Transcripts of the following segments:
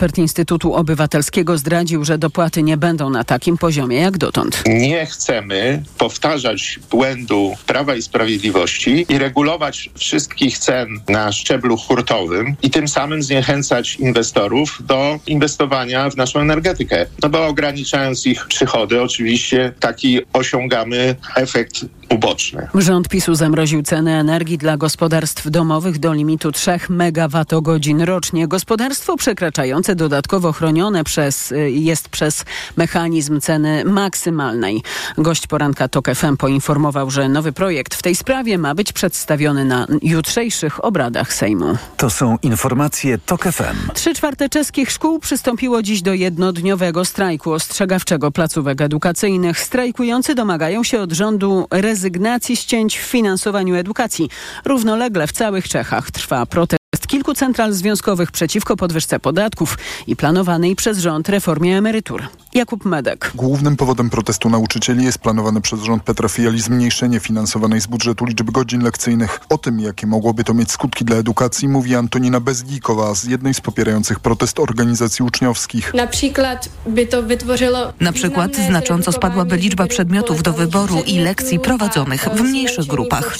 Ekspert Instytutu Obywatelskiego zdradził, że dopłaty nie będą na takim poziomie jak dotąd. Nie chcemy powtarzać błędu Prawa i Sprawiedliwości i regulować wszystkich cen na szczeblu hurtowym i tym samym zniechęcać inwestorów do inwestowania w naszą energetykę. No bo ograniczając ich przychody, oczywiście taki osiągamy efekt uboczny. Rząd PiSu zamroził ceny energii dla gospodarstw domowych do limitu 3 megawattogodzin rocznie. Gospodarstwo przekraczające dodatkowo chronione przez, y, jest przez mechanizm ceny maksymalnej. Gość poranka TOK FM poinformował, że nowy projekt w tej sprawie ma być przedstawiony na jutrzejszych obradach Sejmu. To są informacje TOK FM. Trzy czwarte czeskich szkół przystąpiło dziś do jednodniowego strajku ostrzegawczego placówek edukacyjnych. Strajkujący domagają się od rządu rezygnacji rezygnacji z cięć w finansowaniu edukacji. Równolegle w całych Czechach trwa protest kilku central związkowych przeciwko podwyżce podatków i planowanej przez rząd reformie emerytur. Jakub Medek. Głównym powodem protestu nauczycieli jest planowane przez rząd Petra Fiali zmniejszenie finansowanej z budżetu liczby godzin lekcyjnych. O tym, jakie mogłoby to mieć skutki dla edukacji, mówi Antonina Bezgikowa z jednej z popierających protest organizacji uczniowskich. Na przykład by to wytworzyło... Na przykład znacząco spadłaby liczba przedmiotów do wyboru i lekcji prowadzonych w mniejszych grupach.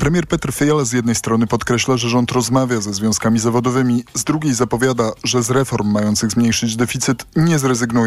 Premier Petr Fiala z jednej strony podkreśla, że rząd rozmawia ze związkami zawodowymi, z drugiej zapowiada, że z reform mających zmniejszyć deficyt nie zrezygnuje.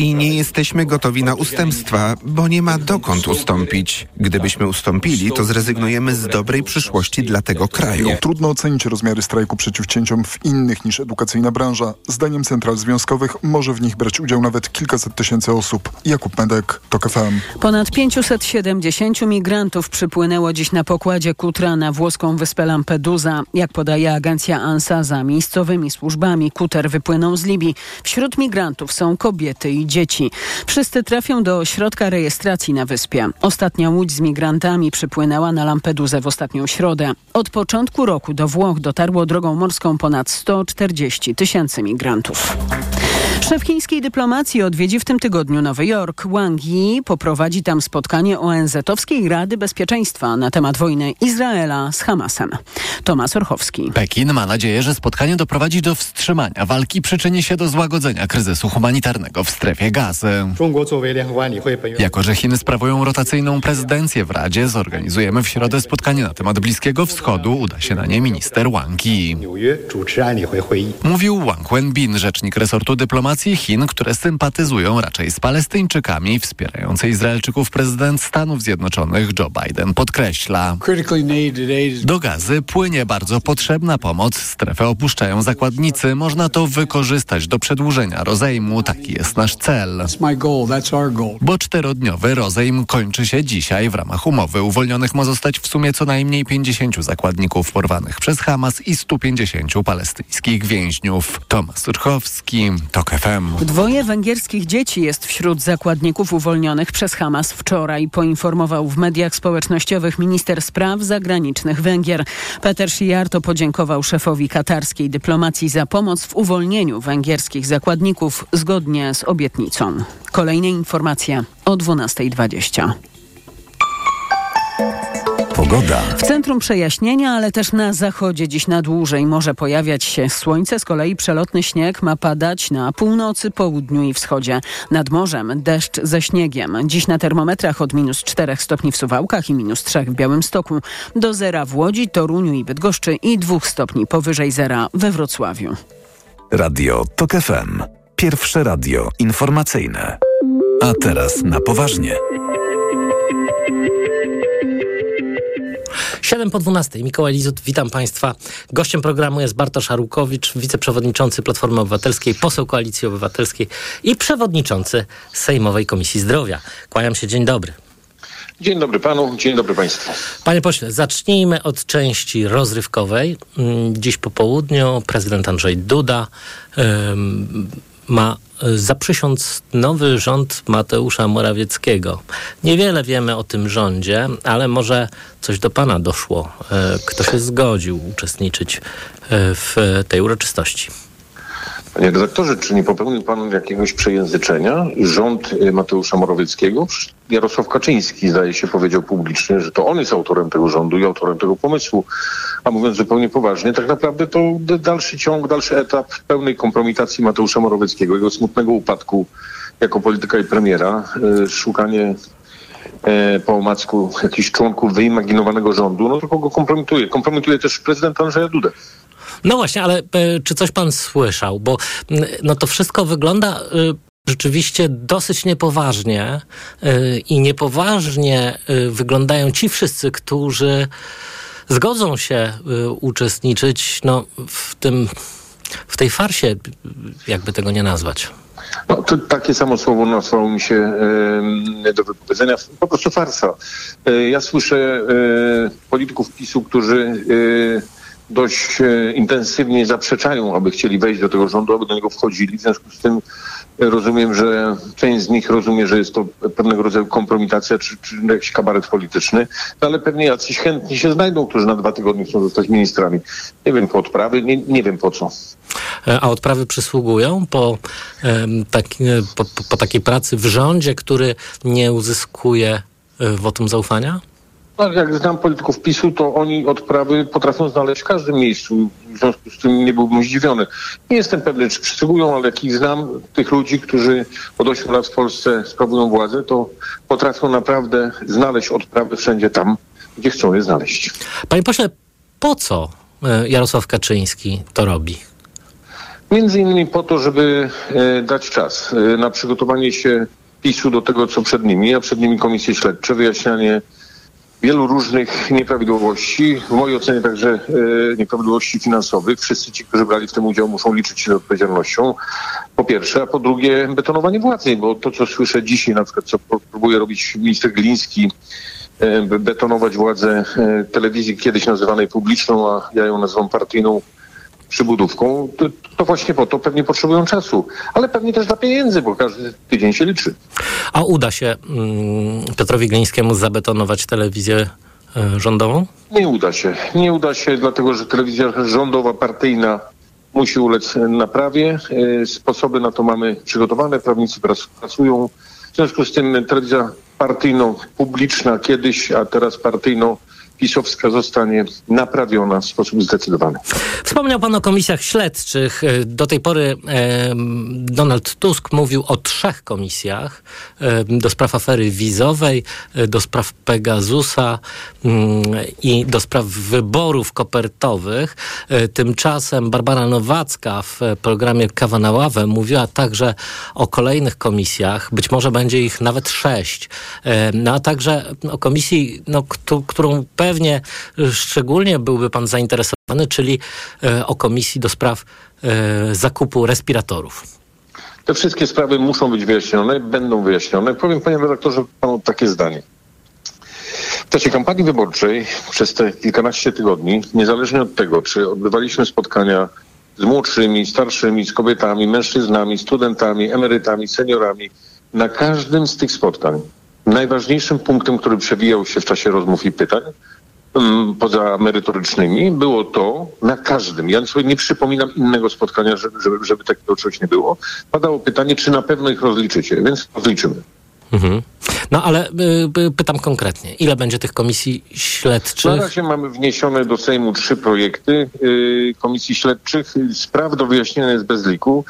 I nie jesteśmy gotowi na ustępstwa, bo nie ma dokąd ustąpić. Gdybyśmy ustąpili, to zrezygnujemy z dobrej przyszłości dla tego kraju. Trudno ocenić rozmiary strajku przeciw cięciom w innych niż edukacyjna branża. Zdaniem central związkowych może w nich brać udział nawet kilkaset tysięcy osób. Jakub Medek, TOK FM. Ponad 570 migrantów przypłynęło dziś na pokładzie Kutra na włoską wyspę Lampedusa. Jak podaje agencja ANSA, za miejscowymi służbami kuter wypłynął z Libii. Wśród migrantów są kobiety i dzieci. Wszyscy trafią do ośrodka rejestracji na wyspie. Ostatnia łódź z migrantami przypłynęła na Lampedusę w ostatnią środę. Od początku roku do Włoch dotarło drogą morską ponad 140 tysięcy migrantów. Szef chińskiej dyplomacji odwiedzi w tym tygodniu Nowy Jork. Wang Yi poprowadzi tam spotkanie ONZ-owskiej Rady Bezpieczeństwa na temat wojny Izraela z Hamasem. Tomasz Orchowski. Pekin ma nadzieję, że spotkanie doprowadzi do wstrzymania walki, przyczyni się do złagodzenia kryzysu humanitarnego w strefie gazy. Jako, że Chiny sprawują rotacyjną prezydencję w Radzie, zorganizujemy w środę spotkanie na temat Bliskiego Wschodu. Uda się na nie minister Wang Yi. Mówił Wang Wenbin, rzecznik resortu dyplomacji Chin, które sympatyzują raczej z Palestyńczykami. Wspierający Izraelczyków prezydent Stanów Zjednoczonych Joe Biden podkreśla. Do gazy płynie bardzo potrzebna pomoc. Strefę opuszczają zakładnicy. Można to wykorzystać do przedłużenia rozejmu. Taki jest nasz cel. Bo czterodniowy rozejm kończy się dzisiaj. W ramach umowy uwolnionych ma zostać w sumie co najmniej 50 zakładników porwanych przez Hamas i 150 palestyńskich więźniów. Tomasz Urchowski, TOK FM. Dwoje węgierskich dzieci jest wśród zakładników uwolnionych przez Hamas wczoraj, poinformował w mediach społecznościowych minister spraw zagranicznych Węgier. Peter Szijarto podziękował szefowi katarskiej dyplomacji za pomoc w uwolnieniu węgierskich zakładników zgodnie z obietnicą. Kolejne informacje o 12.20. Pogoda. W centrum przejaśnienia, ale też na zachodzie dziś na dłużej może pojawiać się słońce. Z kolei przelotny śnieg ma padać na północy, południu i wschodzie. Nad morzem deszcz ze śniegiem. Dziś na termometrach od minus 4 stopni w Suwałkach i minus 3 w Białymstoku. Do zera w Łodzi, Toruniu i Bydgoszczy i 2 stopni powyżej zera we Wrocławiu. Radio TOK FM. Pierwsze radio informacyjne. A teraz na poważnie. 7 po 12. Mikołaj Lizut, witam Państwa. Gościem programu jest Bartosz Arłukowicz, wiceprzewodniczący Platformy Obywatelskiej, poseł Koalicji Obywatelskiej i przewodniczący Sejmowej Komisji Zdrowia. Kłaniam się, dzień dobry. Dzień dobry panu, dzień dobry państwu. Panie pośle, zacznijmy od części rozrywkowej. Dziś po południu prezydent Andrzej Duda um, ma zaprzysiąc nowy rząd Mateusza Morawieckiego. Niewiele wiemy o tym rządzie, ale może coś do pana doszło. Kto się zgodził uczestniczyć w tej uroczystości? Panie redaktorze, czy nie popełnił pan jakiegoś przejęzyczenia? Rząd y, Mateusza Morawieckiego, Jarosław Kaczyński zdaje się powiedział publicznie, że to on jest autorem tego rządu i autorem tego pomysłu. A mówiąc zupełnie poważnie, tak naprawdę to dalszy ciąg, dalszy etap pełnej kompromitacji Mateusza Morawieckiego, jego smutnego upadku jako polityka i premiera, y, szukanie e, po omacku jakichś członków wyimaginowanego rządu, no to kogo kompromituje? Kompromituje też prezydent Andrzeja Dudę. No właśnie, ale e, czy coś pan słyszał? Bo no to wszystko wygląda e, rzeczywiście dosyć niepoważnie e, i niepoważnie wyglądają ci wszyscy, którzy zgodzą się uczestniczyć no, w tym, w tej farsie, jakby tego nie nazwać. No, to takie samo słowo nasłało mi się do wypowiedzenia. Po prostu farsa. Ja słyszę polityków PiSu, którzy dość e, intensywnie zaprzeczają, aby chcieli wejść do tego rządu, aby do niego wchodzili. W związku z tym rozumiem, że część z nich rozumie, że jest to pewnego rodzaju kompromitacja czy, czy jakiś kabaret polityczny, no ale pewnie jacyś chętni się znajdą, którzy na dwa tygodnie chcą zostać ministrami. Nie wiem po odprawy, nie, nie wiem po co. E, a odprawy przysługują po, tak, po, po takiej pracy w rządzie, który nie uzyskuje wotum zaufania? No, jak znam polityków PiSu, to oni odprawy potrafią znaleźć w każdym miejscu. W związku z tym nie byłbym zdziwiony. Nie jestem pewny, czy przysługują, ale jak ich znam, tych ludzi, którzy od 8 lat w Polsce sprawują władzę, to potrafią naprawdę znaleźć odprawy wszędzie tam, gdzie chcą je znaleźć. Panie pośle, po co e, Jarosław Kaczyński to robi? Między innymi po to, żeby e, dać czas e, na przygotowanie się PiSu do tego, co przed nimi, a przed nimi komisje śledcze, wyjaśnianie wielu różnych nieprawidłowości, w mojej ocenie także e, nieprawidłowości finansowych. Wszyscy ci, którzy brali w tym udział muszą liczyć się z odpowiedzialnością. Po pierwsze, a po drugie betonowanie władzy, bo to co słyszę dzisiaj, na przykład co próbuje robić minister Gliński, e, betonować władzę e, telewizji kiedyś nazywanej publiczną, a ja ją nazywam partyjną przybudówką, to, to, właśnie po to pewnie potrzebują czasu, ale pewnie też dla pieniędzy, bo każdy tydzień się liczy. A uda się mm, Petrowi Glińskiemu zabetonować telewizję y, rządową? Nie uda się. Nie uda się, dlatego że telewizja rządowa, partyjna musi ulec naprawie. Y, sposoby na to mamy przygotowane, prawnicy pracują. W związku z tym telewizja partyjną, publiczna kiedyś, a teraz partyjną pisowska zostanie naprawiona w sposób zdecydowany. Wspomniał Pan o komisjach śledczych. E, do tej pory e, Donald Tusk mówił o trzech komisjach e, do spraw afery wizowej, e, do spraw Pegasusa mm, i do spraw wyborów kopertowych. E, tymczasem Barbara Nowacka w programie Kawa na ławę mówiła także o kolejnych komisjach. Być może będzie ich nawet sześć. No a także o komisji, no, którą pewnie szczególnie byłby pan zainteresowany, czyli e, o Komisji do Spraw e, Zakupu Respiratorów. Te wszystkie sprawy muszą być wyjaśnione, będą wyjaśnione. Powiem panie redaktorze panu takie zdanie. W czasie kampanii wyborczej przez te kilkanaście tygodni, niezależnie od tego, czy odbywaliśmy spotkania z młodszymi, starszymi, z kobietami, mężczyznami, studentami, emerytami, seniorami, na każdym z tych spotkań najważniejszym punktem, który przewijał się w czasie rozmów i pytań, Mm, poza merytorycznymi było to na każdym. Ja sobie nie przypominam innego spotkania, żeby, żeby, żeby takiego czegoś nie było. Padało pytanie, czy na pewno ich rozliczycie, więc rozliczymy. Mhm. No ale y, y, pytam konkretnie, ile będzie tych komisji śledczych? Na razie mamy wniesione do Sejmu trzy projekty y, komisji śledczych. Spraw do wyjaśnienia jest bez liku.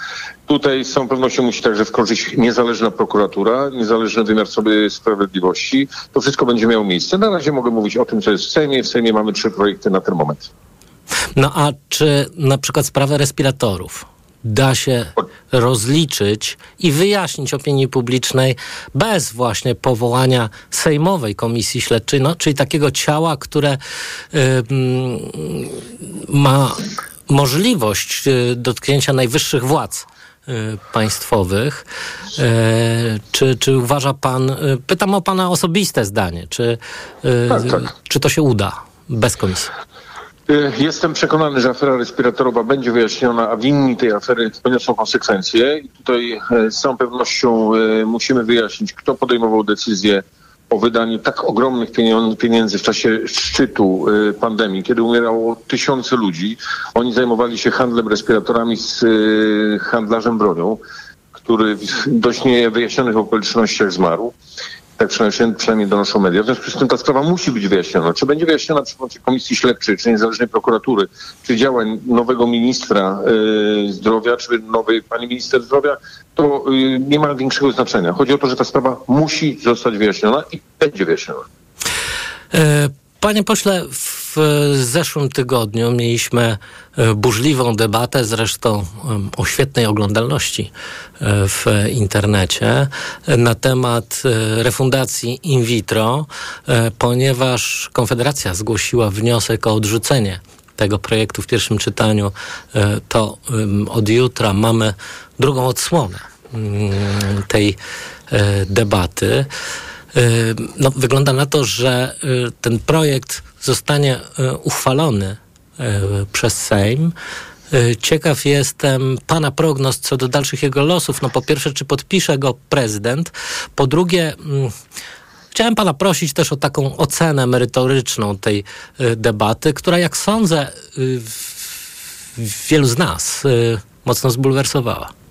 Tutaj z całą pewnością musi także wkroczyć niezależna prokuratura, niezależny wymiar sobie sprawiedliwości. To wszystko będzie miało miejsce. Na razie mogę mówić o tym, co jest w Sejmie. W Sejmie mamy trzy projekty na ten moment. No a czy na przykład sprawę respiratorów? Da się rozliczyć i wyjaśnić opinii publicznej bez właśnie powołania Sejmowej Komisji Śledczej, no, czyli takiego ciała, które ma możliwość y, dotknięcia najwyższych władz y, państwowych. Y, czy, czy uważa pan, pytam o pana osobiste zdanie, czy, tak, tak. czy to się uda bez komisji? Y, jestem przekonany, że afera respiratorowa będzie wyjaśniona, a winni tej afery poniosą konsekwencje. I tutaj y, z całą pewnością y, musimy wyjaśnić, kto podejmował decyzję o wydaniu tak ogromnych pieniędzy w czasie szczytu y, pandemii, kiedy umierało tysiące ludzi. Oni zajmowali się handlem respiratorami z handlarzem bronią, który w dość niewyjaśnionych okolicznościach zmarł. Tak przynajmniej, przynajmniej donoszą media. W związku z tym ta sprawa musi być wyjaśniona. Czy będzie wyjaśniona przy pomocy Komisji Śledczej, czy niezależnej prokuratury, czy działań nowego ministra y, zdrowia, czy nowej pani minister zdrowia, to y, nie ma większego znaczenia. Chodzi o to, że ta sprawa musi zostać wyjaśniona i będzie wyjaśniona. E, panie pośle, w zeszłym tygodniu mieliśmy e, burzliwą debatę, zresztą o świetnej oglądalności e, w internecie, na temat refundacji in vitro, ponieważ Konfederacja zgłosiła wniosek o odrzucenie tego projektu w pierwszym czytaniu, to od jutra mamy drugą odsłonę mm, tej e, debaty. No, wygląda na to, że e, ten projekt zostanie uchwalony przez Sejm. Ciekaw jestem Pana prognoz co do dalszych jego losów. No po pierwsze, czy podpisze go prezydent? Po drugie, mm, chciałem Pana prosić też o taką ocenę merytoryczną tej debaty, która jak sądzę wielu z nas mocno zbulwersowała.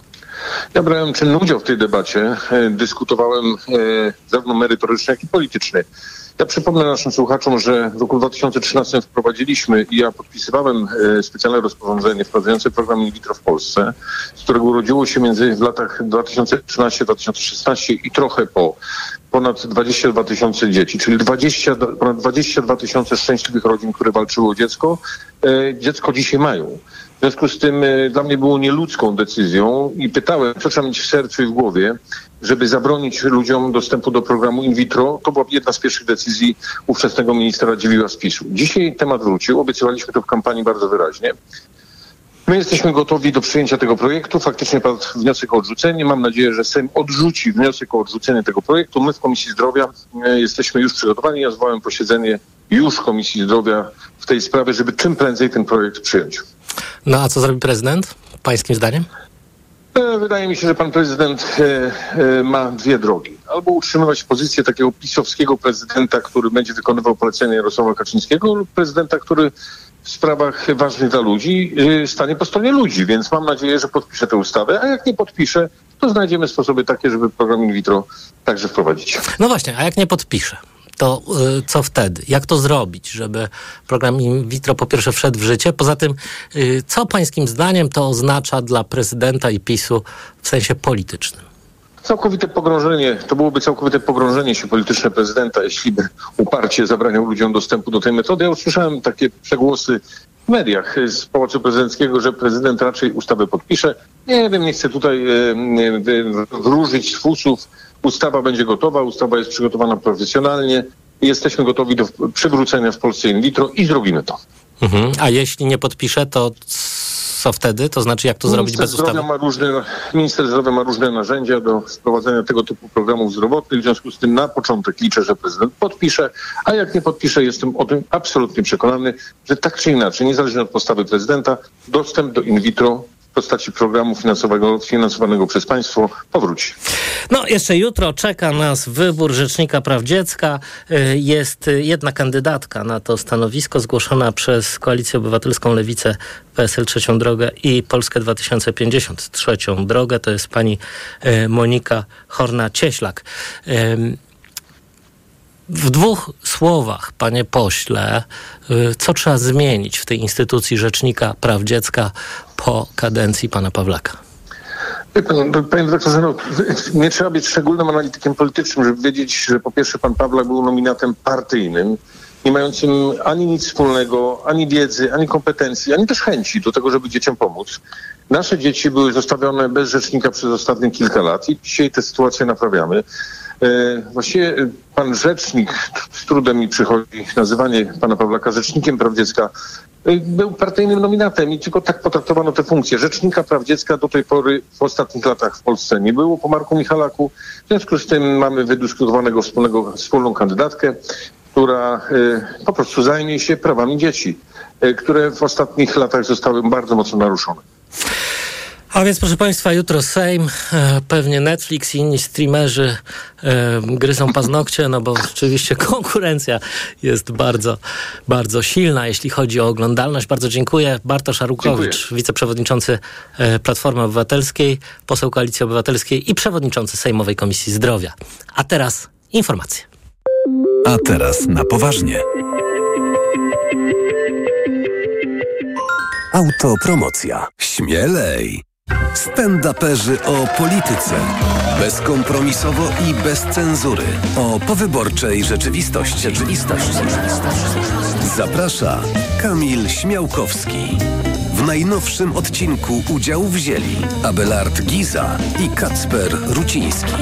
Ja brałem czynny udział w tej debacie. E, dyskutowałem e, zarówno merytoryczny, jak i polityczny. Ja przypomnę naszym słuchaczom, że w roku 2013 wprowadziliśmy i ja podpisywałem e, specjalne rozporządzenie wprowadzające program in vitro w Polsce, z którego urodziło się między w latach 2013-2016 i trochę po ponad 22 tysiące dzieci, czyli 20, ponad 22 tysiące szczęśliwych rodzin, które walczyły o dziecko. Dziecko dzisiaj mają. W związku z tym e, dla mnie było nieludzką decyzją i pytałem, co trzeba mieć w sercu i w głowie, żeby zabronić ludziom dostępu do programu in vitro. To była jedna z pierwszych decyzji ówczesnego ministra Dziwiła z PiSu. Dzisiaj temat wrócił, obiecywaliśmy to w kampanii bardzo wyraźnie. My jesteśmy gotowi do przyjęcia tego projektu. Faktycznie padł wniosek o odrzucenie. Mam nadzieję, że Sejm odrzuci wniosek o odrzucenie tego projektu. My w Komisji Zdrowia e, jesteśmy już przygotowani. Ja zwołałem posiedzenie już Komisji Zdrowia w tej sprawie, żeby czym prędzej ten projekt przyjąć. No a co zrobi prezydent, pańskim zdaniem? E, wydaje mi się, że pan prezydent e, e, ma dwie drogi. Albo utrzymywać pozycję takiego pisowskiego prezydenta, który będzie wykonywał polecenia Jarosława Kaczyńskiego, lub prezydenta, który w sprawach ważnych dla ludzi stanie po stronie ludzi. Więc mam nadzieję, że podpisze tę ustawę, a jak nie podpisze, to znajdziemy sposoby takie, żeby program in vitro także wprowadzić. No właśnie, a jak nie podpisze? To y, co wtedy? Jak to zrobić, żeby program in vitro po pierwsze wszedł w życie? Poza tym, y, co pańskim zdaniem to oznacza dla prezydenta i PiSu w sensie politycznym? Całkowite pogrążenie, to byłoby całkowite pogrążenie się polityczne prezydenta, jeśli by uparcie zabraniał ludziom dostępu do tej metody. Ja usłyszałem takie przegłosy w mediach z Pałacu Prezydenckiego, że prezydent raczej ustawę podpisze. Nie wiem, nie chcę tutaj wróżyć fusów Ustawa będzie gotowa, ustawa jest przygotowana profesjonalnie. Jesteśmy gotowi do przywrócenia w Polsce in vitro i zrobimy to. Mhm. A jeśli nie podpisze, to co wtedy? To znaczy, jak to minister zrobić bez ustawy? Ma różne, minister zdrowia ma różne narzędzia do wprowadzenia tego typu programów zdrowotnych. W związku z tym na początek liczę, że prezydent podpisze, a jak nie podpisze, jestem o tym absolutnie przekonany, że tak czy inaczej, niezależnie od postawy prezydenta, dostęp do in vitro postaci programu finansowego, finansowanego przez państwo powróci. No, jeszcze jutro czeka nas wybór Rzecznika Praw Dziecka. Y, jest jedna kandydatka na to stanowisko zgłoszona przez Koalicję Obywatelską Lewicę, PSL Trzecią Drogę i Polskę 2050 Trzecią Drogę. To jest pani y, Monika Horna-Cieślak. W dwóch słowach, panie pośle, y, co trzeba zmienić w tej instytucji Rzecznika Praw Dziecka po kadencji pana Pawlaka? Pan, panie doktorze, no, nie trzeba być szczególnym analitykiem politycznym, żeby wiedzieć, że po pierwsze pan Pawlak był nominatem partyjnym, nie mającym ani nic wspólnego, ani wiedzy, ani kompetencji, ani też chęci do tego, żeby dzieciom pomóc. Nasze dzieci były zostawione bez rzecznika przez ostatnie kilka lat i dzisiaj tę sytuację naprawiamy. E, właściwie pan rzecznik, z trudem mi przychodzi nazywanie pana Pawlaka rzecznikiem praw dziecka, e, był partyjnym nominatem i tylko tak potraktowano tę funkcję. Rzecznika praw dziecka do tej pory w ostatnich latach w Polsce nie było po Marku Michalaku. W związku z tym mamy wydyskutowanego wspólnego, wspólną kandydatkę, która po prostu zajmie się prawami dzieci, które w ostatnich latach zostały bardzo mocno naruszone. A więc proszę Państwa, jutro Sejm, e, pewnie Netflix i inni streamerzy e, gryzą paznokcie, no bo rzeczywiście konkurencja jest bardzo, bardzo silna, jeśli chodzi o oglądalność. Bardzo dziękuję. Bartosz Arukowicz, dziękuję. wiceprzewodniczący e, Platformy Obywatelskiej, poseł Koalicji Obywatelskiej i przewodniczący Sejmowej Komisji Zdrowia. A teraz informacje. A teraz na poważnie. Autopromocja. Śmielej! Stand-uperzy o polityce. Bezkompromisowo i bez cenzury. O powyborczej rzeczywistości. Zaprasza Kamil Śmiałkowski. W najnowszym odcinku udział wzięli Abelard Giza i Kacper Ruciński.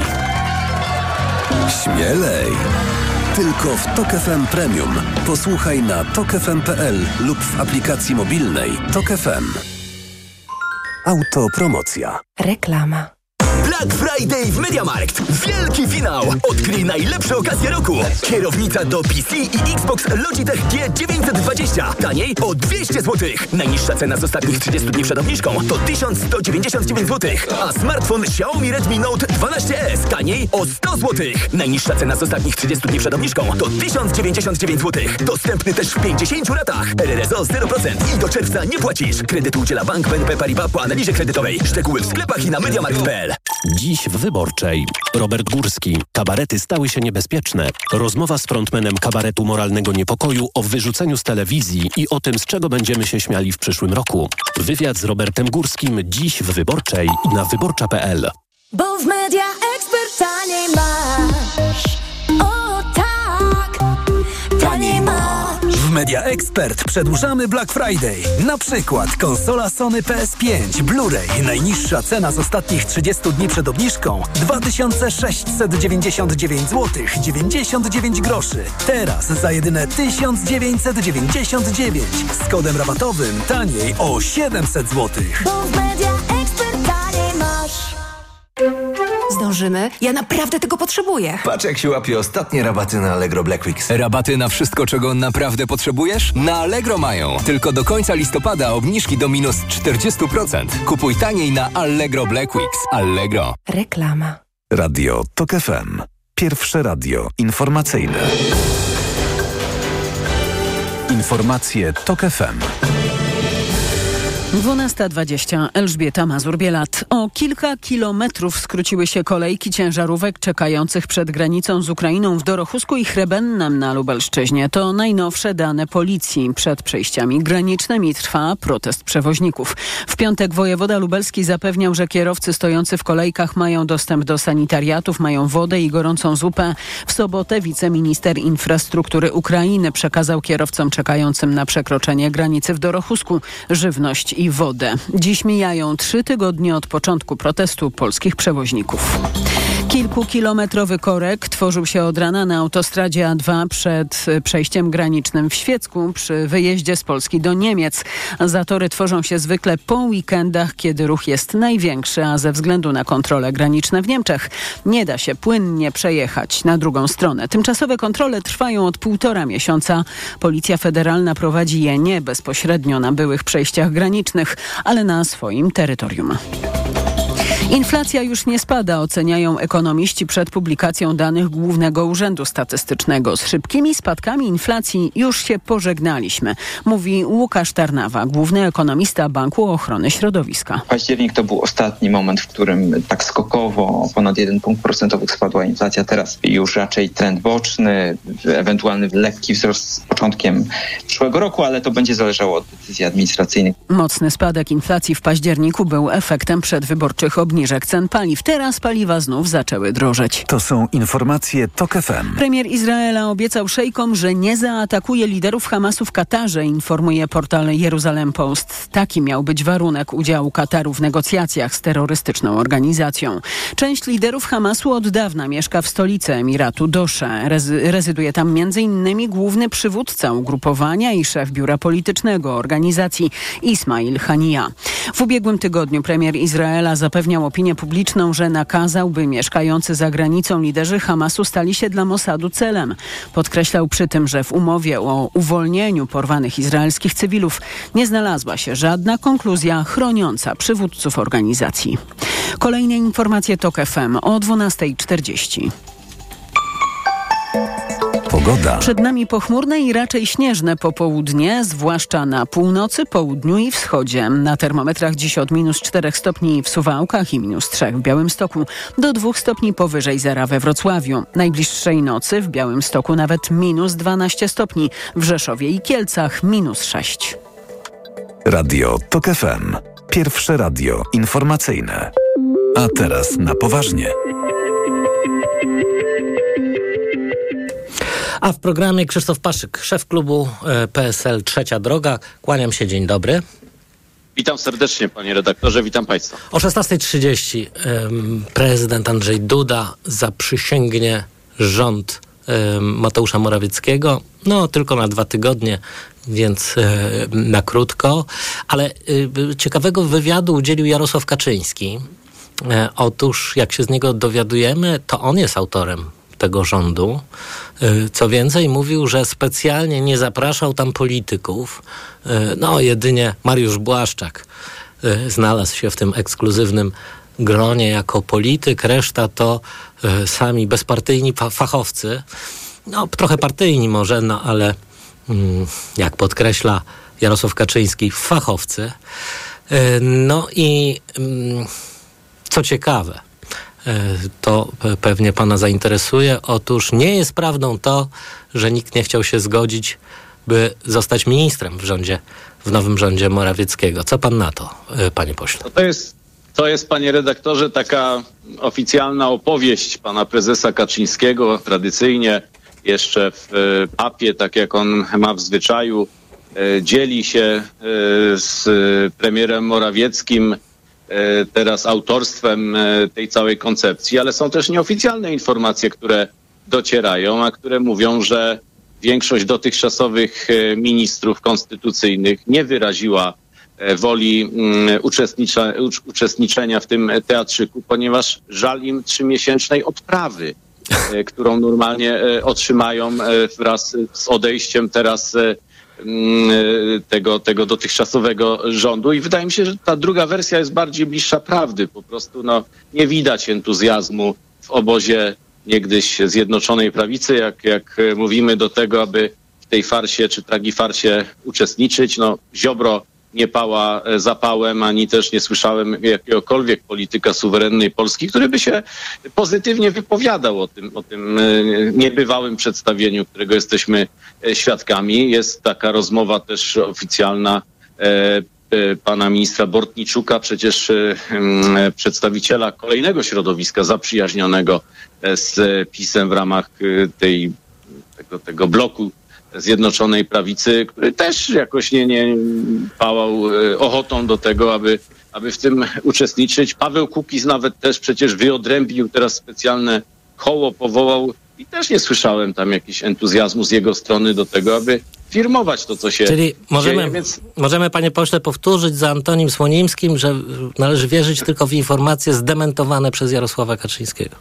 Śmielej! Tylko w Tok FM Premium. Posłuchaj na tokefm.pl lub w aplikacji mobilnej Tok FM. Autopromocja. Reklama. Black Friday w MediaMarkt. Wielki finał. Odkryj najlepsze okazje roku. Kierownica do PC i Xbox Logitech G920. Taniej o 200 zł. Najniższa cena z ostatnich 30 dni przed obniżką to 1199 zł. A smartfon Xiaomi Redmi Note 12S. Taniej o 100 zł. Najniższa cena z ostatnich 30 dni przed obniżką to 1099 zł. Dostępny też w 50 latach. RRSO 0% i do czerwca nie płacisz. Kredyt udziela Bank BNP Paribas po analizie kredytowej. Szczegóły w sklepach i na MediaMarkt.pl. Dziś w Wyborczej. Robert Górski. Kabarety stały się niebezpieczne. Rozmowa z frontmenem kabaretu Moralnego Niepokoju o wyrzuceniu z telewizji i o tym, z czego będziemy się śmiali w przyszłym roku. Wywiad z Robertem Górskim dziś w Wyborczej na wyborcza.pl. Bo w media ekspert taniej masz. Media Expert przedłużamy Black Friday. Na przykład konsola Sony PS5 Blu-ray. Najniższa cena z ostatnich 30 dni przed obniżką 2699 zł 99 groszy. Teraz za jedyne 1999 z kodem rabatowym taniej o 700 zł. Bo w media ekspert taniej masz. Zdążymy? Ja naprawdę tego potrzebuję. Patrz jak się łapie ostatnie rabaty na Allegro Black Weeks. Rabaty na wszystko, czego naprawdę potrzebujesz? Na Allegro mają. Tylko do końca listopada obniżki do minus 40%. Kupuj taniej na Allegro Black Weeks. Allegro. Reklama. Radio TOK FM. Pierwsze radio informacyjne. Informacje TOK FM. 12.20. Elżbieta Mazur-Bielat. O kilka kilometrów skróciły się kolejki ciężarówek czekających przed granicą z Ukrainą w Dorochusku i Chrebennem na Lubelszczyźnie. To najnowsze dane policji. Przed przejściami granicznymi trwa protest przewoźników. W piątek wojewoda lubelski zapewniał, że kierowcy stojący w kolejkach mają dostęp do sanitariatów, mają wodę i gorącą zupę. W sobotę wiceminister infrastruktury Ukrainy przekazał kierowcom czekającym na przekroczenie granicy w Dorochusku żywność i wodę. Dziś mijają trzy tygodnie od początku protestu polskich przewoźników. Kilkukilometrowy korek tworzył się od rana na autostradzie A2 przed przejściem granicznym w Świecku przy wyjeździe z Polski do Niemiec. Zatory tworzą się zwykle po weekendach, kiedy ruch jest największy, a ze względu na kontrole graniczne w Niemczech nie da się płynnie przejechać na drugą stronę. Tymczasowe kontrole trwają od półtora miesiąca. Policja Federalna prowadzi je nie bezpośrednio na byłych przejściach granicznych, ale na swoim terytorium. Inflacja już nie spada, oceniają ekonomiści przed publikacją danych Głównego Urzędu Statystycznego. Z szybkimi spadkami inflacji już się pożegnaliśmy, mówi Łukasz Tarnawa, główny ekonomista Banku Ochrony Środowiska. Październik to był ostatni moment, w którym tak skokowo ponad jeden punkt procentowy spadła inflacja. Teraz już raczej trend boczny, ewentualny lekki wzrost z początkiem przyszłego roku, ale to będzie zależało od decyzji administracyjnych. Mocny spadek inflacji w październiku był efektem przedwyborczych obniżek cen paliw. Teraz paliwa znów zaczęły drożeć. To są informacje TOK FM. Premier Izraela obiecał szejkom, że nie zaatakuje liderów Hamasu w Katarze, informuje portal Jeruzalem Post. Taki miał być warunek udziału Kataru w negocjacjach z terrorystyczną organizacją. Część liderów Hamasu od dawna mieszka w stolicy Emiratu Dosze. Rezy rezyduje tam m.in. główny przywódca ugrupowania i szef biura politycznego organizacji Ismail Hania. W ubiegłym tygodniu premier Izraela zapewniał opinię publiczną, że nakazał, by mieszkający za granicą liderzy Hamasu stali się dla Mossadu celem. Podkreślał przy tym, że w umowie o uwolnieniu porwanych izraelskich cywilów nie znalazła się żadna konkluzja chroniąca przywódców organizacji. Kolejne informacje TOK FM o 12.40. Pogoda. Przed nami pochmurne i raczej śnieżne popołudnie, zwłaszcza na północy, południu i wschodzie. Na termometrach dziś od minus 4 stopni w Suwałkach i minus 3 w Białymstoku do 2 stopni powyżej zera we Wrocławiu. Najbliższej nocy w Białymstoku nawet minus 12 stopni, w Rzeszowie i Kielcach minus 6. Radio TOK FM. Pierwsze radio informacyjne. A teraz na poważnie. A w programie Krzysztof Paszyk, szef klubu e, PSL Trzecia Droga. Kłaniam się, dzień dobry. Witam serdecznie, panie redaktorze, witam państwa. O 16.30 em, prezydent Andrzej Duda zaprzysięgnie rząd Mateusza Morawieckiego. No, tylko na dwa tygodnie, więc e, na krótko. Ale e, ciekawego wywiadu udzielił Jarosław Kaczyński. E, otóż, jak się z niego dowiadujemy, to on jest autorem tego rządu. E, Co więcej, mówił, że specjalnie nie zapraszał tam polityków. E, No, jedynie Mariusz Błaszczak e, znalazł się w tym ekskluzywnym gronie jako polityk. Reszta to sami bezpartyjni fa- fachowcy. No, trochę partyjni może, no ale mm, jak podkreśla Jarosław Kaczyński, fachowcy. No i mm, co ciekawe, to pe- pewnie pana zainteresuje. Otóż nie jest prawdą to, że nikt nie chciał się zgodzić, by zostać ministrem w rządzie, w nowym rządzie Morawieckiego. Co pan na to, e, panie pośle? No to jest, to jest, panie redaktorze, taka oficjalna opowieść pana prezesa Kaczyńskiego. Tradycyjnie jeszcze w e, papie, tak jak on ma w zwyczaju, e, dzieli się e, z premierem Morawieckim e, teraz autorstwem e, tej całej koncepcji, ale są też nieoficjalne informacje, które docierają, a które mówią, że większość dotychczasowych e, ministrów konstytucyjnych nie wyraziła e, woli mm, uczestniczenia w tym teatrzyku, ponieważ żal im trzymiesięcznej odprawy, e, którą normalnie e, otrzymają e, wraz z odejściem teraz e, e, tego, tego dotychczasowego rządu. I wydaje mi się, że ta druga wersja jest bardziej bliższa prawdy. Po prostu no, nie widać entuzjazmu w obozie niegdyś Zjednoczonej Prawicy, jak, jak mówimy do tego, aby w tej farsie czy tragifarsie uczestniczyć. No, Ziobro nie pała e, zapałem, ani też nie słyszałem jakiegokolwiek polityka suwerennej Polski, który by się pozytywnie wypowiadał o tym, o tym e, niebywałym przedstawieniu, którego jesteśmy e, świadkami. Jest taka rozmowa też oficjalna pana ministra Bortniczuka, przecież przedstawiciela kolejnego środowiska zaprzyjaźnionego z PiSem w ramach tej, tego, tego bloku Zjednoczonej Prawicy, który też jakoś nie, nie pałał e, ochotą do tego, aby, aby w tym uczestniczyć. Paweł Kukiz nawet też przecież wyodrębnił teraz specjalne koło, powołał i też nie słyszałem tam jakiś entuzjazmu z jego strony do tego, aby firmować to, co się Czyli możemy, dzieje, więc możemy, panie pośle, powtórzyć za Antonim Słonimskim, że należy wierzyć tylko w informacje zdementowane przez Jarosława Kaczyńskiego.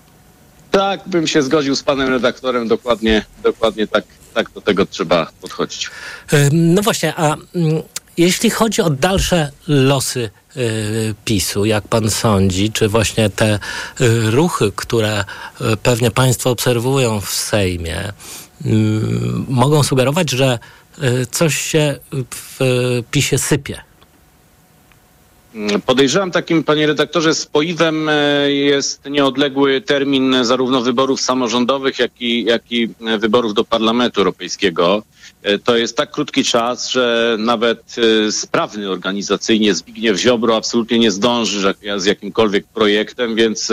tak bym się zgodził z panem redaktorem, dokładnie, dokładnie tak, tak do tego trzeba podchodzić. Ym, No właśnie, a mm, jeśli chodzi o dalsze losy y, PiSu, jak pan sądzi, czy właśnie te y, ruchy, które pewnie państwo obserwują w Sejmie, ym, mogą sugerować, że coś się w PiSie sypie? Podejrzewam takim, panie redaktorze, spoiwem e, jest nieodległy termin zarówno wyborów samorządowych, jak i, jak i e, wyborów do Parlamentu Europejskiego. E, To jest tak krótki czas, że nawet sprawny organizacyjnie Zbigniew Ziobro absolutnie nie zdąży z- jakimkolwiek projektem, więc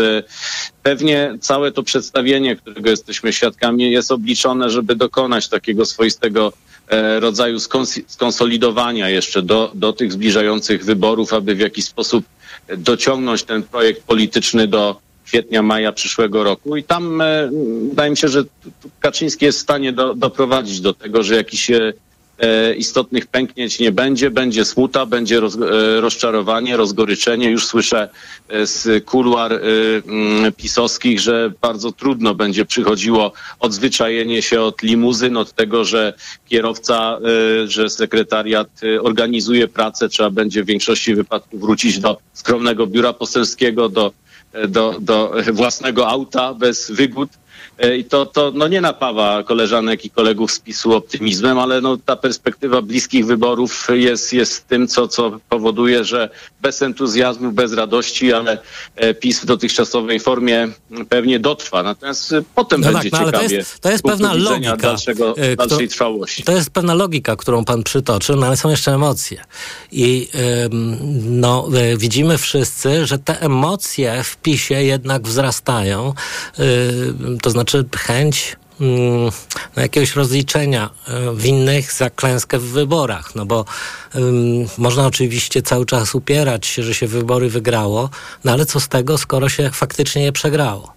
pewnie całe to przedstawienie, którego jesteśmy świadkami, jest obliczone, żeby dokonać takiego swoistego rodzaju skons- skonsolidowania jeszcze do, do tych zbliżających wyborów, aby w jakiś sposób e, dociągnąć ten projekt polityczny do kwietnia, maja przyszłego roku. I tam e, wydaje mi się, że Kaczyński jest w stanie do, doprowadzić do tego, że jakiś e, e, istotnych pęknięć nie będzie. Będzie smuta, będzie roz, e, rozczarowanie, rozgoryczenie. Już słyszę e, z kuluar e, mm, pisowskich, że bardzo trudno będzie przychodziło odzwyczajenie się od limuzyn, od tego, że kierowca, e, że sekretariat e, organizuje pracę, trzeba będzie w większości wypadków wrócić do skromnego biura poselskiego, do, e, do, do własnego auta bez wygód. E, I to, to no nie napawa koleżanek i kolegów z PiSu optymizmem, ale no ta perspektywa bliskich wyborów jest, jest tym, co, co powoduje, że bez entuzjazmu, bez radości, ale e, PiS w dotychczasowej formie pewnie dotrwa. Natomiast e, potem No będzie tak, no ale to ciekawie. jest, to jest pewna logika. Dalszego, kto- dalszej trwałości. To jest pewna logika, którą pan przytoczył, no ale są jeszcze emocje. I ym, no, widzimy wszyscy, że te emocje w PiSie jednak wzrastają. To znaczy chęć mm, no, jakiegoś rozliczenia e, winnych za klęskę w wyborach. No bo ym, można oczywiście cały czas upierać się, że się wybory wygrało, no ale co z tego, skoro się faktycznie je przegrało.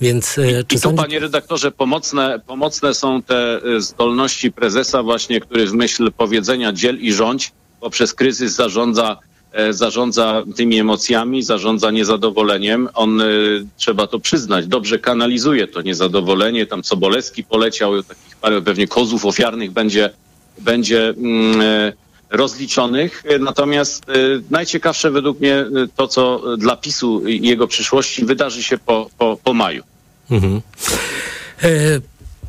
Więc e, czy I tu, sądzi- panie redaktorze, pomocne, pomocne są te y, zdolności prezesa właśnie, który w myśl powiedzenia dziel i rządź poprzez kryzys zarządza, e, zarządza tymi emocjami, zarządza niezadowoleniem. On, y, trzeba to przyznać, dobrze kanalizuje to niezadowolenie. Tam Sobolewski poleciał, takich parę pewnie kozów ofiarnych będzie, będzie mm, e, rozliczonych. E, Natomiast e, najciekawsze według mnie e, to, co dla PiSu i jego przyszłości wydarzy się po, po, po maju. Mhm. E,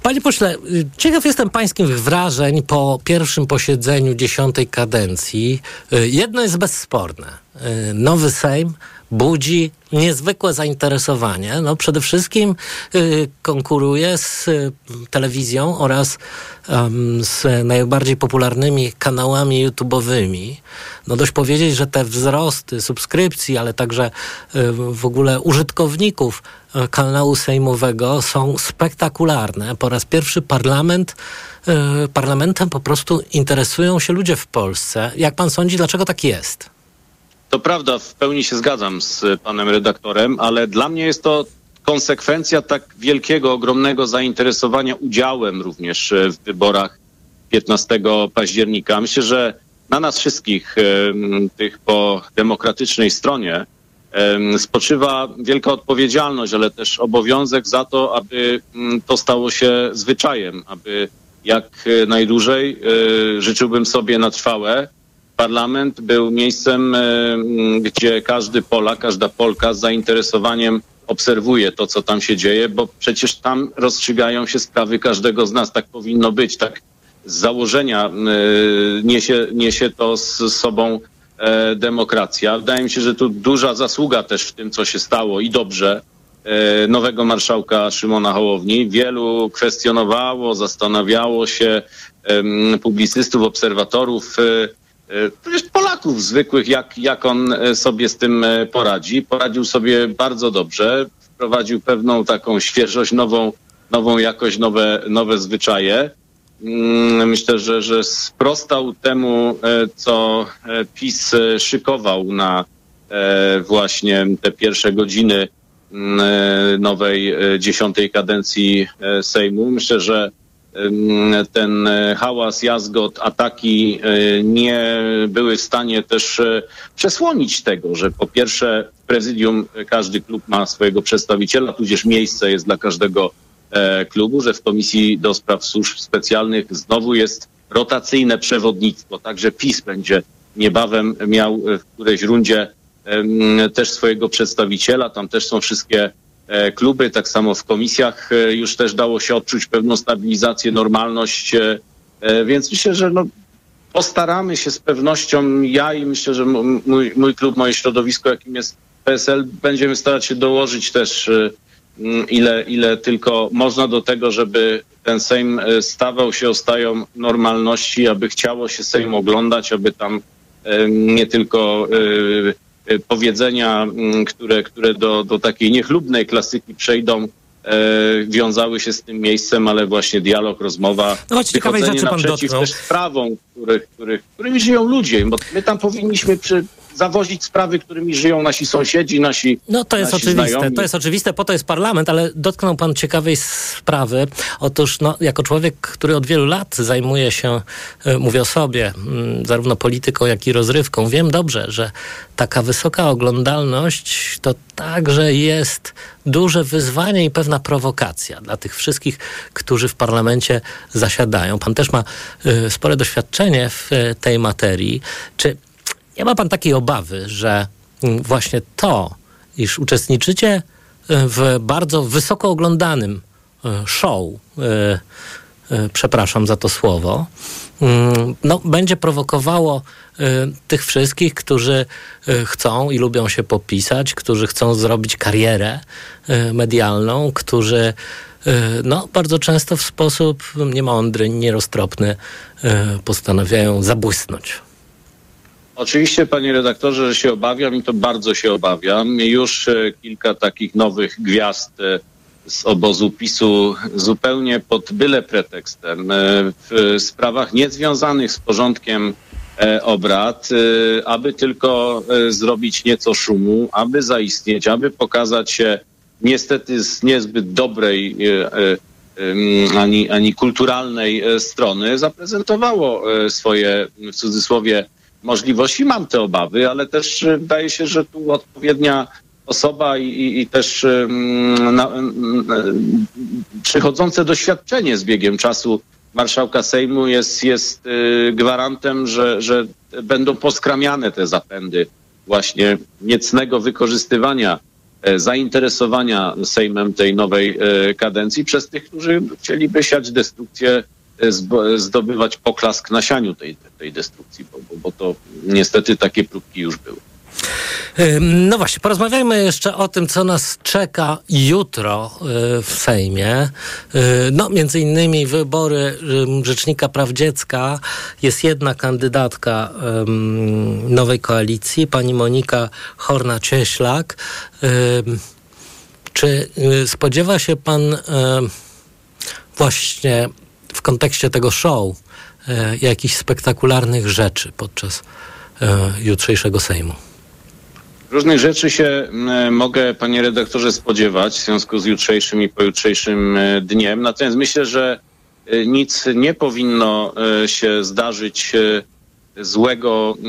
Panie pośle, y, ciekaw jestem pańskich wrażeń po pierwszym posiedzeniu dziesiątej kadencji. Y, Jedno jest bezsporne. Y, Nowy Sejm budzi niezwykłe zainteresowanie. No, przede wszystkim y, konkuruje z y, telewizją oraz em, z najbardziej popularnymi kanałami YouTube'owymi. No dość powiedzieć, że te wzrosty subskrypcji, ale także y, w ogóle użytkowników y, kanału sejmowego są spektakularne. Po raz pierwszy parlament, y, parlamentem po prostu interesują się ludzie w Polsce. Jak pan sądzi, dlaczego tak jest? To prawda, w pełni się zgadzam z panem redaktorem, ale dla mnie jest to konsekwencja tak wielkiego, ogromnego zainteresowania udziałem również e, w wyborach 15 października. Myślę, że na nas wszystkich, em, tych po demokratycznej stronie, em, spoczywa wielka odpowiedzialność, ale też obowiązek za to, aby to stało się zwyczajem, aby jak e, najdłużej e, życzyłbym sobie na trwałe parlament był miejscem, e, gdzie każdy Polak, każda Polka z zainteresowaniem obserwuje to, co tam się dzieje, bo przecież tam rozstrzygają się sprawy każdego z nas. Tak powinno być. Tak z założenia e, niesie, niesie to z sobą e, demokracja. Wydaje mi się, że tu duża zasługa też w tym, co się stało i dobrze nowego marszałka Szymona Hołowni. Wielu kwestionowało, zastanawiało się publicystów, obserwatorów, przecież Polaków zwykłych, jak, jak on e, sobie z tym e, poradzi. Poradził sobie bardzo dobrze, wprowadził pewną taką świeżość, nową, nową jakość, nowe, nowe zwyczaje. Mm, Myślę, że, że sprostał temu, e, co PiS szykował na właśnie te pierwsze godziny mm, nowej dziesiątej kadencji Sejmu. Myślę, że ten e, hałas, jazgot, ataki e, nie były w stanie też e, przesłonić tego, że po pierwsze w prezydium każdy klub ma swojego przedstawiciela, tudzież miejsce jest dla każdego klubu, że w Komisji do Spraw Służb Specjalnych znowu jest rotacyjne przewodnictwo, także PiS będzie niebawem miał w którejś rundzie też swojego przedstawiciela, tam też są wszystkie kluby, tak samo w komisjach e, już też dało się odczuć pewną stabilizację, normalność, e, e, więc myślę, że no, postaramy się z pewnością, ja i myślę, że mój, mój klub, moje środowisko, jakim jest PSL, będziemy starać się dołożyć też e, ile, ile tylko można do tego, żeby ten Sejm e, stawał się ostają normalności, aby chciało się Sejm oglądać, aby tam e, nie tylko e, e, powiedzenia, m, które, które do, do takiej niechlubnej klasyki przejdą, e, wiązały się z tym miejscem, ale właśnie dialog, rozmowa, No ciekawej rzeczy pan naprzeciw dotknął. też sprawom, których, których, którymi żyją ludzie, bo my tam powinniśmy przy zawozić sprawy, którymi żyją nasi sąsiedzi, nasi No to jest oczywiste, znajomi. to jest oczywiste, po to jest parlament, ale dotknął pan ciekawej sprawy. Otóż no, jako człowiek, który od wielu lat zajmuje się, e, mówię o sobie, zarówno polityką, jak i rozrywką, wiem dobrze, że taka wysoka oglądalność to także jest duże wyzwanie i pewna prowokacja dla tych wszystkich, którzy w parlamencie zasiadają. Pan też ma e, spore doświadczenie w e, tej materii. Czy nie ma pan takiej obawy, że mm, właśnie to, iż uczestniczycie e, w bardzo wysoko oglądanym e, show, e, przepraszam za to słowo, mm, no, będzie prowokowało tych wszystkich, którzy chcą i lubią się popisać, którzy chcą zrobić karierę medialną, którzy no, bardzo często w sposób niemądry, nieroztropny postanawiają zabłysnąć. Oczywiście, panie redaktorze, że się obawiam i to bardzo się obawiam. Już e, kilka takich nowych gwiazd e, z obozu PiSu zupełnie pod byle pretekstem e, w sprawach niezwiązanych z porządkiem obrad, aby tylko zrobić nieco szumu, aby zaistnieć, aby pokazać się niestety z niezbyt dobrej ani, ani kulturalnej strony zaprezentowało swoje w cudzysłowie możliwości. Mam te obawy, ale też e, wydaje się, że tu odpowiednia osoba i, i, też em, na, em, przychodzące doświadczenie z biegiem czasu marszałka Sejmu jest, jest e, gwarantem, że, że będą poskramiane te zapędy właśnie niecnego wykorzystywania e, zainteresowania Sejmem tej nowej e, kadencji przez tych, którzy chcieliby siać destrukcję, zdobywać poklask na sianiu tej, tej destrukcji, bo, bo, bo to niestety takie próbki już były. No właśnie, porozmawiajmy jeszcze o tym, co nas czeka jutro y, w Sejmie. Y, No, między innymi wybory Rzecznika Praw Dziecka. Jest jedna kandydatka nowej koalicji, pani Monika Horna-Cieślak. Czy y, spodziewa się pan właśnie kontekście tego show y, jakichś spektakularnych rzeczy podczas y, jutrzejszego Sejmu? Różnych rzeczy się mogę, panie redaktorze, spodziewać w związku z jutrzejszym i pojutrzejszym e, dniem. Natomiast myślę, że e, nic nie powinno e, się zdarzyć e, złego e,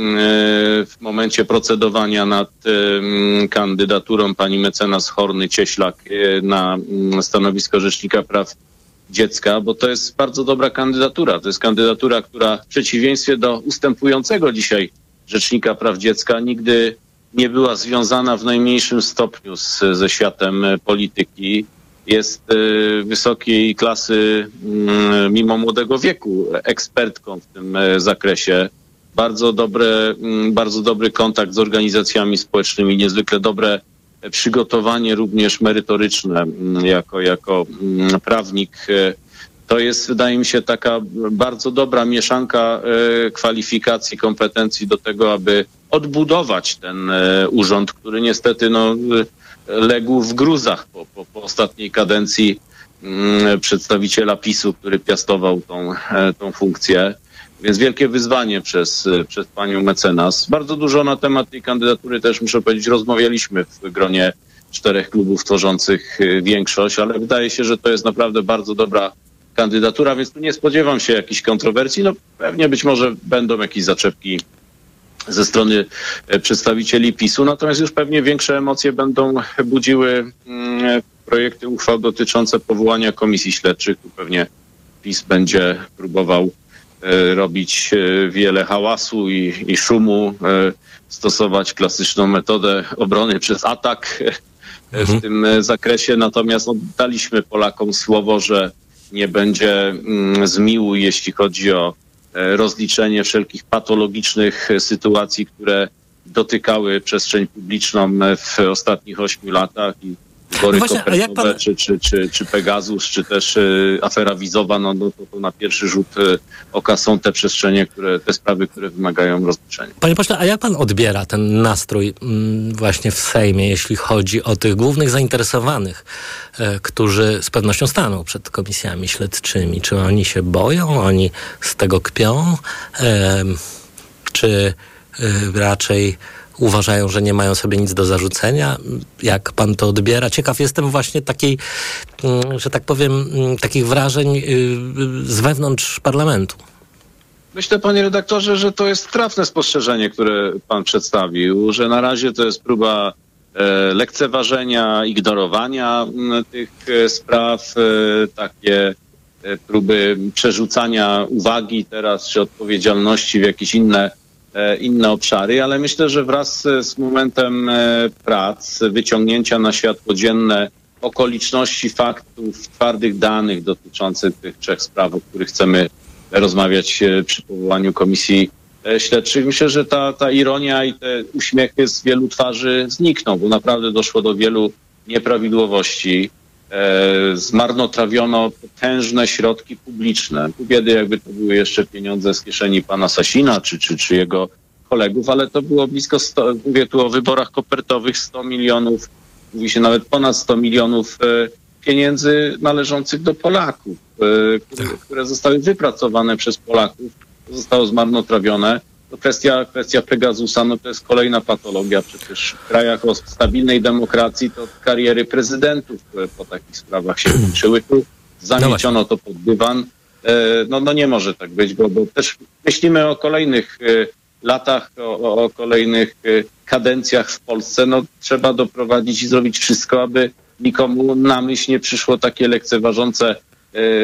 w momencie procedowania nad e, kandydaturą pani mecenas Horny Cieślak e, na stanowisko Rzecznika Praw Dziecka, bo to jest bardzo dobra kandydatura. To jest kandydatura, która w przeciwieństwie do ustępującego dzisiaj Rzecznika Praw Dziecka nigdy nie była związana w najmniejszym stopniu z, ze światem polityki. Jest e, wysokiej klasy, mm, mimo młodego wieku, ekspertką w tym e, zakresie. Bardzo, dobre, mm, bardzo dobry kontakt z organizacjami społecznymi, niezwykle dobre przygotowanie również merytoryczne mm, jako, jako mm, prawnik. e, To jest, wydaje mi się, taka bardzo dobra mieszanka e, kwalifikacji, kompetencji do tego, aby odbudować ten e, urząd, który niestety no, legł w gruzach po, po, po ostatniej kadencji mm, przedstawiciela PiSu, który piastował tą, tą funkcję. Więc wielkie wyzwanie przez, e, przez panią mecenas. Bardzo dużo na temat tej kandydatury też, muszę powiedzieć, rozmawialiśmy w gronie czterech klubów tworzących e, większość, ale wydaje się, że to jest naprawdę bardzo dobra kandydatura, więc tu nie spodziewam się jakichś kontrowersji. No pewnie być może będą jakieś zaczepki ze strony e, przedstawicieli PiSu, natomiast już pewnie większe emocje będą budziły mm, projekty uchwał dotyczące powołania komisji śledczych. Tu pewnie PiS będzie próbował robić e, wiele hałasu i, i szumu, e, stosować klasyczną metodę obrony przez atak e, w tym e, zakresie. Natomiast no, daliśmy Polakom słowo, że nie będzie mm, zmiłu, jeśli chodzi o e, rozliczenie wszelkich patologicznych e, sytuacji, które dotykały przestrzeń publiczną e, w ostatnich ośmiu latach i wybory No właśnie, a jak kopertowe, pan- czy, czy, czy, czy Pegasus, czy też e, afera wizowa, no, no to, to na pierwszy rzut e, oka są te przestrzenie, które, te sprawy, które wymagają rozliczenia. Panie pośle, a jak pan odbiera ten nastrój mm, właśnie w Sejmie, jeśli chodzi o tych głównych zainteresowanych, e, którzy z pewnością staną przed komisjami śledczymi? Czy oni się boją, oni z tego kpią, czy e, raczej uważają, że nie mają sobie nic do zarzucenia. Jak pan to odbiera? Ciekaw jestem właśnie takiej, mm, że tak powiem, mm, takich wrażeń y, y, z wewnątrz parlamentu. Myślę, panie redaktorze, że to jest trafne spostrzeżenie, które pan przedstawił, że na razie to jest próba e, lekceważenia, ignorowania m, tych e, spraw, e, takie próby przerzucania uwagi teraz czy odpowiedzialności w jakieś inne, inne obszary, ale myślę, że wraz e, z momentem e, prac, wyciągnięcia na światło dzienne okoliczności, faktów, twardych danych dotyczących tych trzech spraw, o których chcemy rozmawiać e, przy powołaniu komisji e, śledczych. Myślę, że ta, ta ironia i te uśmiechy z wielu twarzy znikną, bo naprawdę doszło do wielu nieprawidłowości. E, zmarnotrawiono potężne środki publiczne. Biedy, jakby to były jeszcze pieniądze z kieszeni pana Sasina czy, czy, czy jego kolegów, ale to było blisko 100, mówię tu o wyborach kopertowych, 100 milionów, mówi się nawet ponad 100 milionów e, pieniędzy należących do Polaków, e, które, które zostały wypracowane przez Polaków, zostało zmarnotrawione. Kwestia, kwestia Pegasusa, no to jest kolejna patologia. Przecież w krajach o stabilnej demokracji to kariery prezydentów po takich sprawach się kończyły. Tu zamieciono to pod dywan. E, No, no nie może tak być, bo, bo też myślimy o kolejnych e, latach, o, o- kolejnych e, kadencjach w Polsce. No trzeba doprowadzić i zrobić wszystko, aby nikomu na myśl nie przyszło takie lekceważące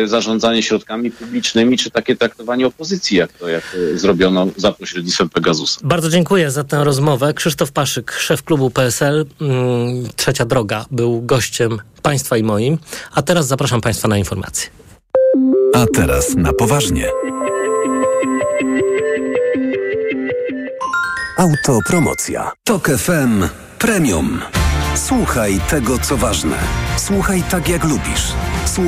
zarządzanie środkami publicznymi, czy takie traktowanie opozycji, jak to, jak to zrobiono za pośrednictwem Pegasusa. Bardzo dziękuję za tę rozmowę. Krzysztof Paszyk, szef klubu PSL, mm, Trzecia Droga, był gościem państwa i moim. A teraz zapraszam państwa na informacje. A teraz na poważnie. Autopromocja. Tok FM Premium. Słuchaj tego, co ważne. Słuchaj tak, jak lubisz. Słuchaj